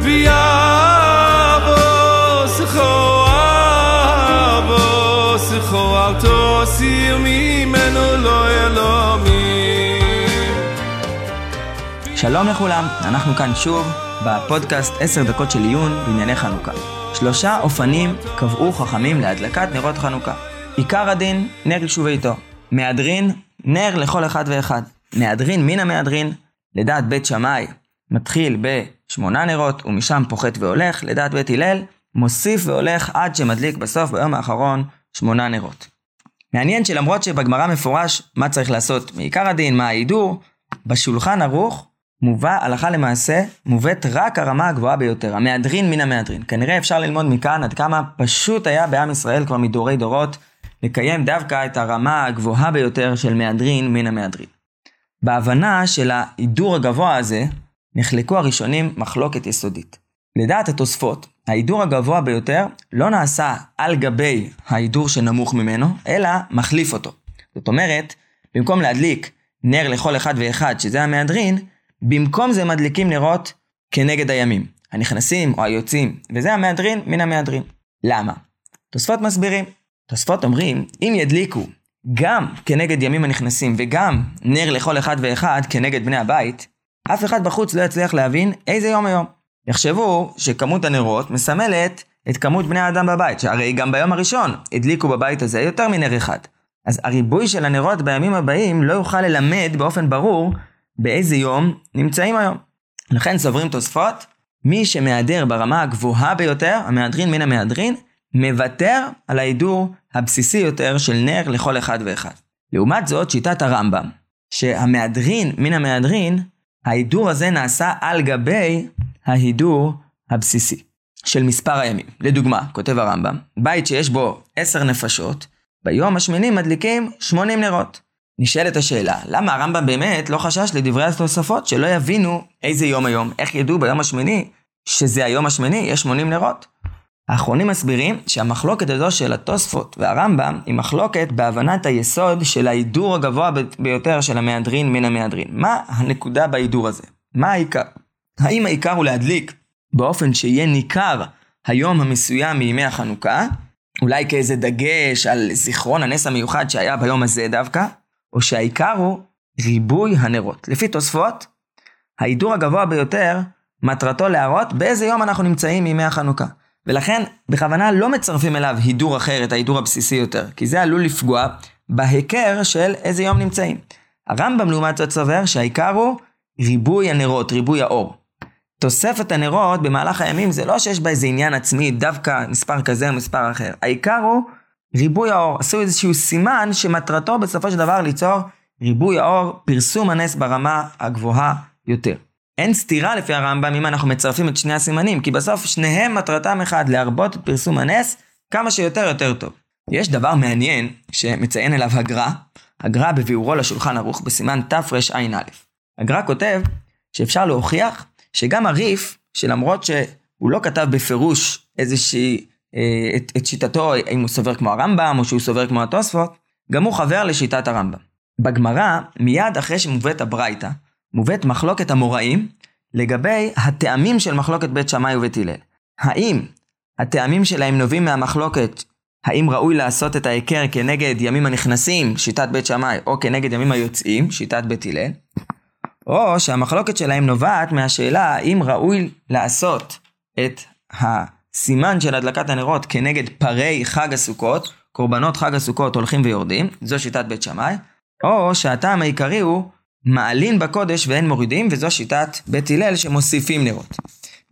לא שלום לכולם, אנחנו כאן שוב בפודקאסט 10 דקות של עיון בענייני חנוכה. שלושה אופנים קבעו חכמים להדלקת נרות חנוכה. עיקר הדין, נר יישובי איתו. מהדרין, נר לכל אחד ואחד. מהדרין מן המהדרין, לדעת בית שמאי, מתחיל בשמונה נרות ומשם פוחת והולך, לדעת בית הלל, מוסיף והולך עד שמדליק בסוף ביום האחרון שמונה נרות. מעניין שלמרות שבגמרא מפורש מה צריך לעשות מעיקר הדין, מה ההידור, בשולחן ערוך מובא הלכה למעשה, מובאת רק הרמה הגבוהה ביותר, המהדרין מן המהדרין. כנראה אפשר ללמוד מכאן עד כמה פשוט היה בעם ישראל כבר מדורי דורות לקיים דווקא את הרמה הגבוהה ביותר של מהדרין מן המהדרין. בהבנה של ההידור הגבוה הזה, נחלקו הראשונים מחלוקת יסודית. לדעת התוספות, ההידור הגבוה ביותר לא נעשה על גבי ההידור שנמוך ממנו, אלא מחליף אותו. זאת אומרת, במקום להדליק נר לכל אחד ואחד, שזה המהדרין, במקום זה מדליקים נרות כנגד הימים, הנכנסים או היוצאים, וזה המהדרין מן המהדרין. למה? תוספות מסבירים. תוספות אומרים, אם ידליקו גם כנגד ימים הנכנסים וגם נר לכל אחד ואחד כנגד בני הבית, אף אחד בחוץ לא יצליח להבין איזה יום היום. יחשבו שכמות הנרות מסמלת את כמות בני האדם בבית, שהרי גם ביום הראשון הדליקו בבית הזה יותר מנר אחד. אז הריבוי של הנרות בימים הבאים לא יוכל ללמד באופן ברור באיזה יום נמצאים היום. לכן סוברים תוספות, מי שמהדר ברמה הגבוהה ביותר, המהדרין מן המהדרין, מוותר על ההידור הבסיסי יותר של נר לכל אחד ואחד. לעומת זאת, שיטת הרמב"ם, שהמהדרין מן המהדרין, ההידור הזה נעשה על גבי ההידור הבסיסי של מספר הימים. לדוגמה, כותב הרמב"ם, בית שיש בו עשר נפשות, ביום השמיני מדליקים 80 נרות. נשאלת השאלה, למה הרמב"ם באמת לא חשש לדברי התוספות שלא יבינו איזה יום היום, איך ידעו ביום השמיני שזה היום השמיני, יש 80 נרות? האחרונים מסבירים שהמחלוקת הזו של התוספות והרמב"ם היא מחלוקת בהבנת היסוד של ההידור הגבוה ביותר של המהדרין מן המהדרין. מה הנקודה בהידור הזה? מה העיקר? האם העיקר הוא להדליק באופן שיהיה ניכר היום המסוים מימי החנוכה, אולי כאיזה דגש על זיכרון הנס המיוחד שהיה ביום הזה דווקא, או שהעיקר הוא ריבוי הנרות. לפי תוספות, ההידור הגבוה ביותר, מטרתו להראות באיזה יום אנחנו נמצאים מימי החנוכה. ולכן בכוונה לא מצרפים אליו הידור אחר, את ההידור הבסיסי יותר, כי זה עלול לפגוע בהיכר של איזה יום נמצאים. הרמב"ם לעומת זאת סובר שהעיקר הוא ריבוי הנרות, ריבוי האור. תוספת הנרות במהלך הימים זה לא שיש בה איזה עניין עצמי, דווקא מספר כזה או מספר אחר. העיקר הוא ריבוי האור. עשו איזשהו סימן שמטרתו בסופו של דבר ליצור ריבוי האור, פרסום הנס ברמה הגבוהה יותר. אין סתירה לפי הרמב"ם אם אנחנו מצרפים את שני הסימנים, כי בסוף שניהם מטרתם אחד, להרבות את פרסום הנס כמה שיותר יותר טוב. יש דבר מעניין שמציין אליו הגר"א, הגר"א בביאורו לשולחן ערוך בסימן תרע"א. הגר"א כותב שאפשר להוכיח שגם הריף, שלמרות שהוא לא כתב בפירוש איזושהי, אה, את, את שיטתו, אם הוא סובר כמו הרמב"ם או שהוא סובר כמו התוספות, גם הוא חבר לשיטת הרמב"ם. בגמרא, מיד אחרי שמובאת הברייתא, מובאת מחלוקת המוראים לגבי הטעמים של מחלוקת בית שמאי ובית הלל. האם הטעמים שלהם נובעים מהמחלוקת האם ראוי לעשות את ההיכר כנגד ימים הנכנסים, שיטת בית שמאי, או כנגד ימים היוצאים, שיטת בית הלל, או שהמחלוקת שלהם נובעת מהשאלה האם ראוי לעשות את הסימן של הדלקת הנרות כנגד פרי חג הסוכות, קורבנות חג הסוכות הולכים ויורדים, זו שיטת בית שמאי, או שהטעם העיקרי הוא מעלין בקודש ואין מורידים, וזו שיטת בית הלל שמוסיפים נרות.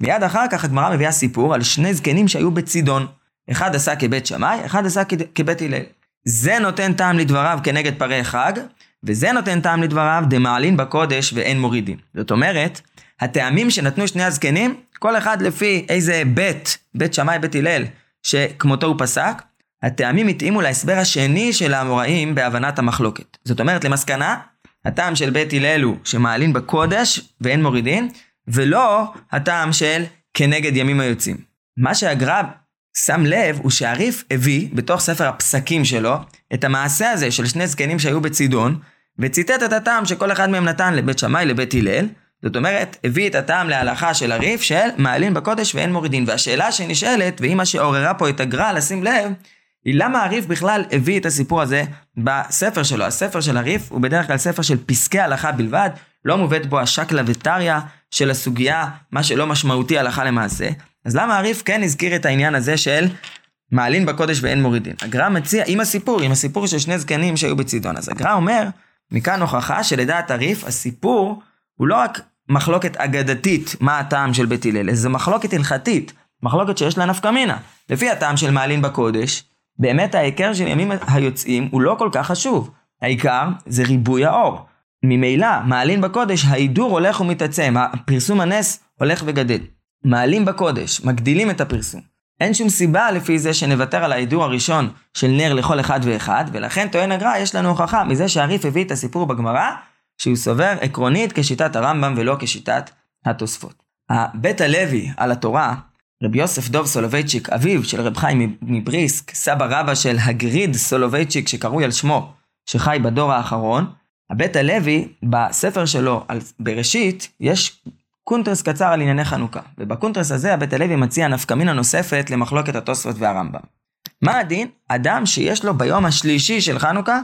מיד אחר כך הגמרא מביאה סיפור על שני זקנים שהיו בצידון. אחד עשה כבית שמאי, אחד עשה כבית הלל. זה נותן טעם לדבריו כנגד פרי חג, וזה נותן טעם לדבריו דמעלין בקודש ואין מורידים. זאת אומרת, הטעמים שנתנו שני הזקנים, כל אחד לפי איזה בית, בית שמאי, בית הלל, שכמותו הוא פסק, הטעמים התאימו להסבר השני של האמוראים בהבנת המחלוקת. זאת אומרת, למסקנה, הטעם של בית הלל הוא שמעלין בקודש ואין מורידין, ולא הטעם של כנגד ימים היוצאים. מה שהגר"א שם לב הוא שהריף הביא בתוך ספר הפסקים שלו את המעשה הזה של שני זקנים שהיו בצידון, וציטט את הטעם שכל אחד מהם נתן לבית שמאי לבית הלל, זאת אומרת, הביא את הטעם להלכה של הריף של מעלין בקודש ואין מורידין. והשאלה שנשאלת, והיא מה שעוררה פה את הגר"א לשים לב, למה הריף בכלל הביא את הסיפור הזה בספר שלו. הספר של הריף הוא בדרך כלל ספר של פסקי הלכה בלבד, לא מובאת בו השקלא וטריא של הסוגיה, מה שלא משמעותי הלכה למעשה. אז למה הריף כן הזכיר את העניין הזה של מעלין בקודש ואין מורידין? הגר"א מציע, עם הסיפור, עם הסיפור של שני זקנים שהיו בצידון. אז הגר"א אומר, מכאן הוכחה שלדעת הריף, הסיפור הוא לא רק מחלוקת אגדתית מה הטעם של בית הלל, זה מחלוקת הלכתית, מחלוקת שיש לה נפקא מינה. לפי הטעם של מעלין בקודש, באמת ההיכר של ימים היוצאים הוא לא כל כך חשוב. העיקר זה ריבוי האור. ממילא, מעלין בקודש, ההידור הולך ומתעצם, הפרסום הנס הולך וגדל. מעלים בקודש, מגדילים את הפרסום. אין שום סיבה לפי זה שנוותר על ההידור הראשון של נר לכל אחד ואחד, ולכן טוען הגר"א יש לנו הוכחה מזה שהריף הביא את הסיפור בגמרא, שהוא סובר עקרונית כשיטת הרמב"ם ולא כשיטת התוספות. הבית הלוי על התורה, רבי יוסף דוב סולובייצ'יק, אביו של רב חיים מבריסק, סבא רבא של הגרי"ד סולובייצ'יק שקרוי על שמו, שחי בדור האחרון, הבית הלוי, בספר שלו על בראשית, יש קונטרס קצר על ענייני חנוכה. ובקונטרס הזה הבית הלוי מציע נפקא מינה נוספת למחלוקת התוספות והרמב"ם. מה הדין? אדם שיש לו ביום השלישי של חנוכה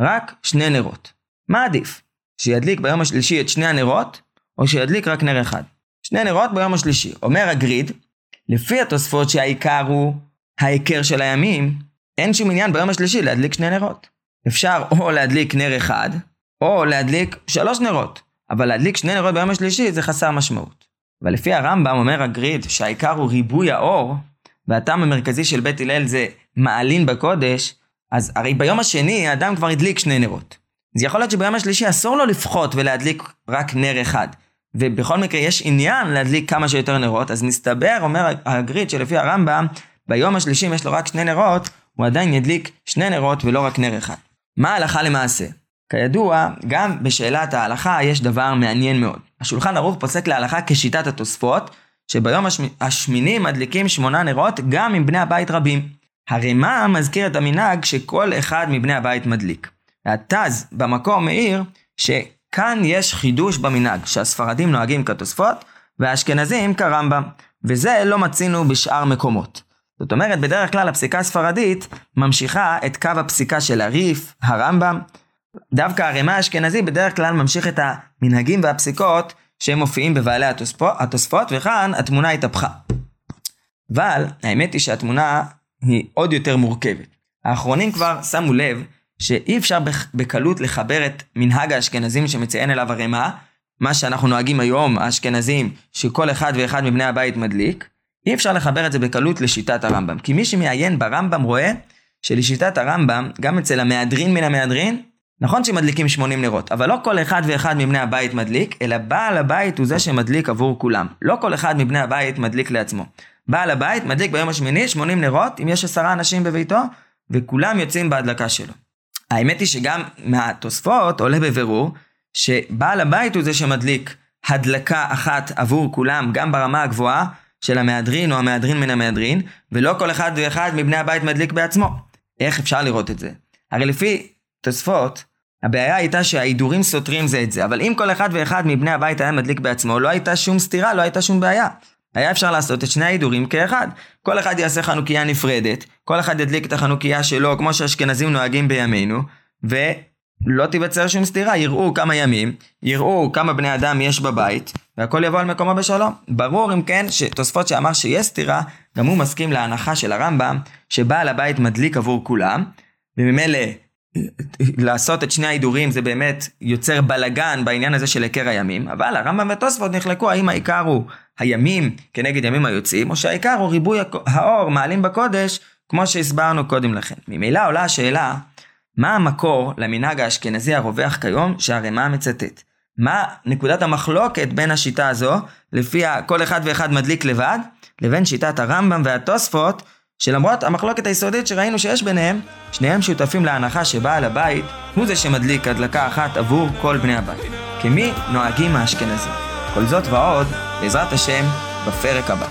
רק שני נרות. מה עדיף? שידליק ביום השלישי את שני הנרות, או שידליק רק נר אחד? שני נרות ביום השלישי. אומר הגריד, לפי התוספות שהעיקר הוא ההיכר של הימים, אין שום עניין ביום השלישי להדליק שני נרות. אפשר או להדליק נר אחד, או להדליק שלוש נרות. אבל להדליק שני נרות ביום השלישי זה חסר משמעות. אבל לפי הרמב"ם אומר הגריד שהעיקר הוא ריבוי האור, והטעם המרכזי של בית הלל זה מעלין בקודש, אז הרי ביום השני האדם כבר הדליק שני נרות. אז יכול להיות שביום השלישי אסור לו לפחות ולהדליק רק נר אחד. ובכל מקרה יש עניין להדליק כמה שיותר נרות, אז מסתבר, אומר הגריד שלפי הרמב"ם, ביום השלישי אם יש לו רק שני נרות, הוא עדיין ידליק שני נרות ולא רק נר אחד. מה ההלכה למעשה? כידוע, גם בשאלת ההלכה יש דבר מעניין מאוד. השולחן ערוך פוסק להלכה כשיטת התוספות, שביום השמ... השמיני מדליקים שמונה נרות גם עם בני הבית רבים. הרמ"א מזכיר את המנהג שכל אחד מבני הבית מדליק. והתז במקור מעיר שכאן יש חידוש במנהג, שהספרדים נוהגים כתוספות והאשכנזים כרמב"ם, וזה לא מצינו בשאר מקומות. זאת אומרת, בדרך כלל הפסיקה הספרדית ממשיכה את קו הפסיקה של הריף, הרמב"ם, דווקא הרמ"א האשכנזי בדרך כלל ממשיך את המנהגים והפסיקות שהם מופיעים בבעלי התוספות, התוספות וכאן התמונה התהפכה. אבל האמת היא שהתמונה היא עוד יותר מורכבת. האחרונים כבר שמו לב שאי אפשר בקלות לחבר את מנהג האשכנזים שמציין אליו הרמ"א, מה שאנחנו נוהגים היום, האשכנזים, שכל אחד ואחד מבני הבית מדליק, אי אפשר לחבר את זה בקלות לשיטת הרמב"ם. כי מי שמעיין ברמב"ם רואה שלשיטת הרמב"ם, גם אצל המהדרין מן המהדרין, נכון שמדליקים 80 נרות, אבל לא כל אחד ואחד מבני הבית מדליק, אלא בעל הבית הוא זה שמדליק עבור כולם. לא כל אחד מבני הבית מדליק לעצמו. בעל הבית מדליק ביום השמיני 80 נרות, אם יש עשרה אנשים בביתו, וכולם יוצאים בהדלקה שלו. האמת היא שגם מהתוספות עולה בבירור, שבעל הבית הוא זה שמדליק הדלקה אחת עבור כולם, גם ברמה הגבוהה של המהדרין או המהדרין מן המהדרין, ולא כל אחד ואחד מבני הבית מדליק בעצמו. איך אפשר לראות את זה? הרי לפי תוספות, הבעיה הייתה שההידורים סותרים זה את זה, אבל אם כל אחד ואחד מבני הבית היה מדליק בעצמו, לא הייתה שום סתירה, לא הייתה שום בעיה. היה אפשר לעשות את שני ההידורים כאחד. כל אחד יעשה חנוכיה נפרדת, כל אחד ידליק את החנוכיה שלו כמו שאשכנזים נוהגים בימינו, ולא תיווצר שום סתירה, יראו כמה ימים, יראו כמה בני אדם יש בבית, והכל יבוא על מקומו בשלום. ברור אם כן שתוספות שאמר שיש סתירה, גם הוא מסכים להנחה של הרמב"ם, שבעל הבית מדליק עבור כולם, וממילא לעשות את שני ההידורים זה באמת יוצר בלגן בעניין הזה של היכר הימים, אבל הרמב"ם ותוספות נחלקו האם העיקר הוא הימים כנגד ימים היוצאים, או שהעיקר הוא ריבוי האור מעלים בקודש, כמו שהסברנו קודם לכן. ממילא עולה השאלה, מה המקור למנהג האשכנזי הרווח כיום שהרמ"א מצטט? מה נקודת המחלוקת בין השיטה הזו, לפיה כל אחד ואחד מדליק לבד, לבין שיטת הרמב"ם והתוספות, שלמרות המחלוקת היסודית שראינו שיש ביניהם, שניהם שותפים להנחה שבעל הבית הוא זה שמדליק הדלקה אחת עבור כל בני הבית. כמי נוהגים האשכנזים. כל זאת ועוד, בעזרת השם, בפרק הבא.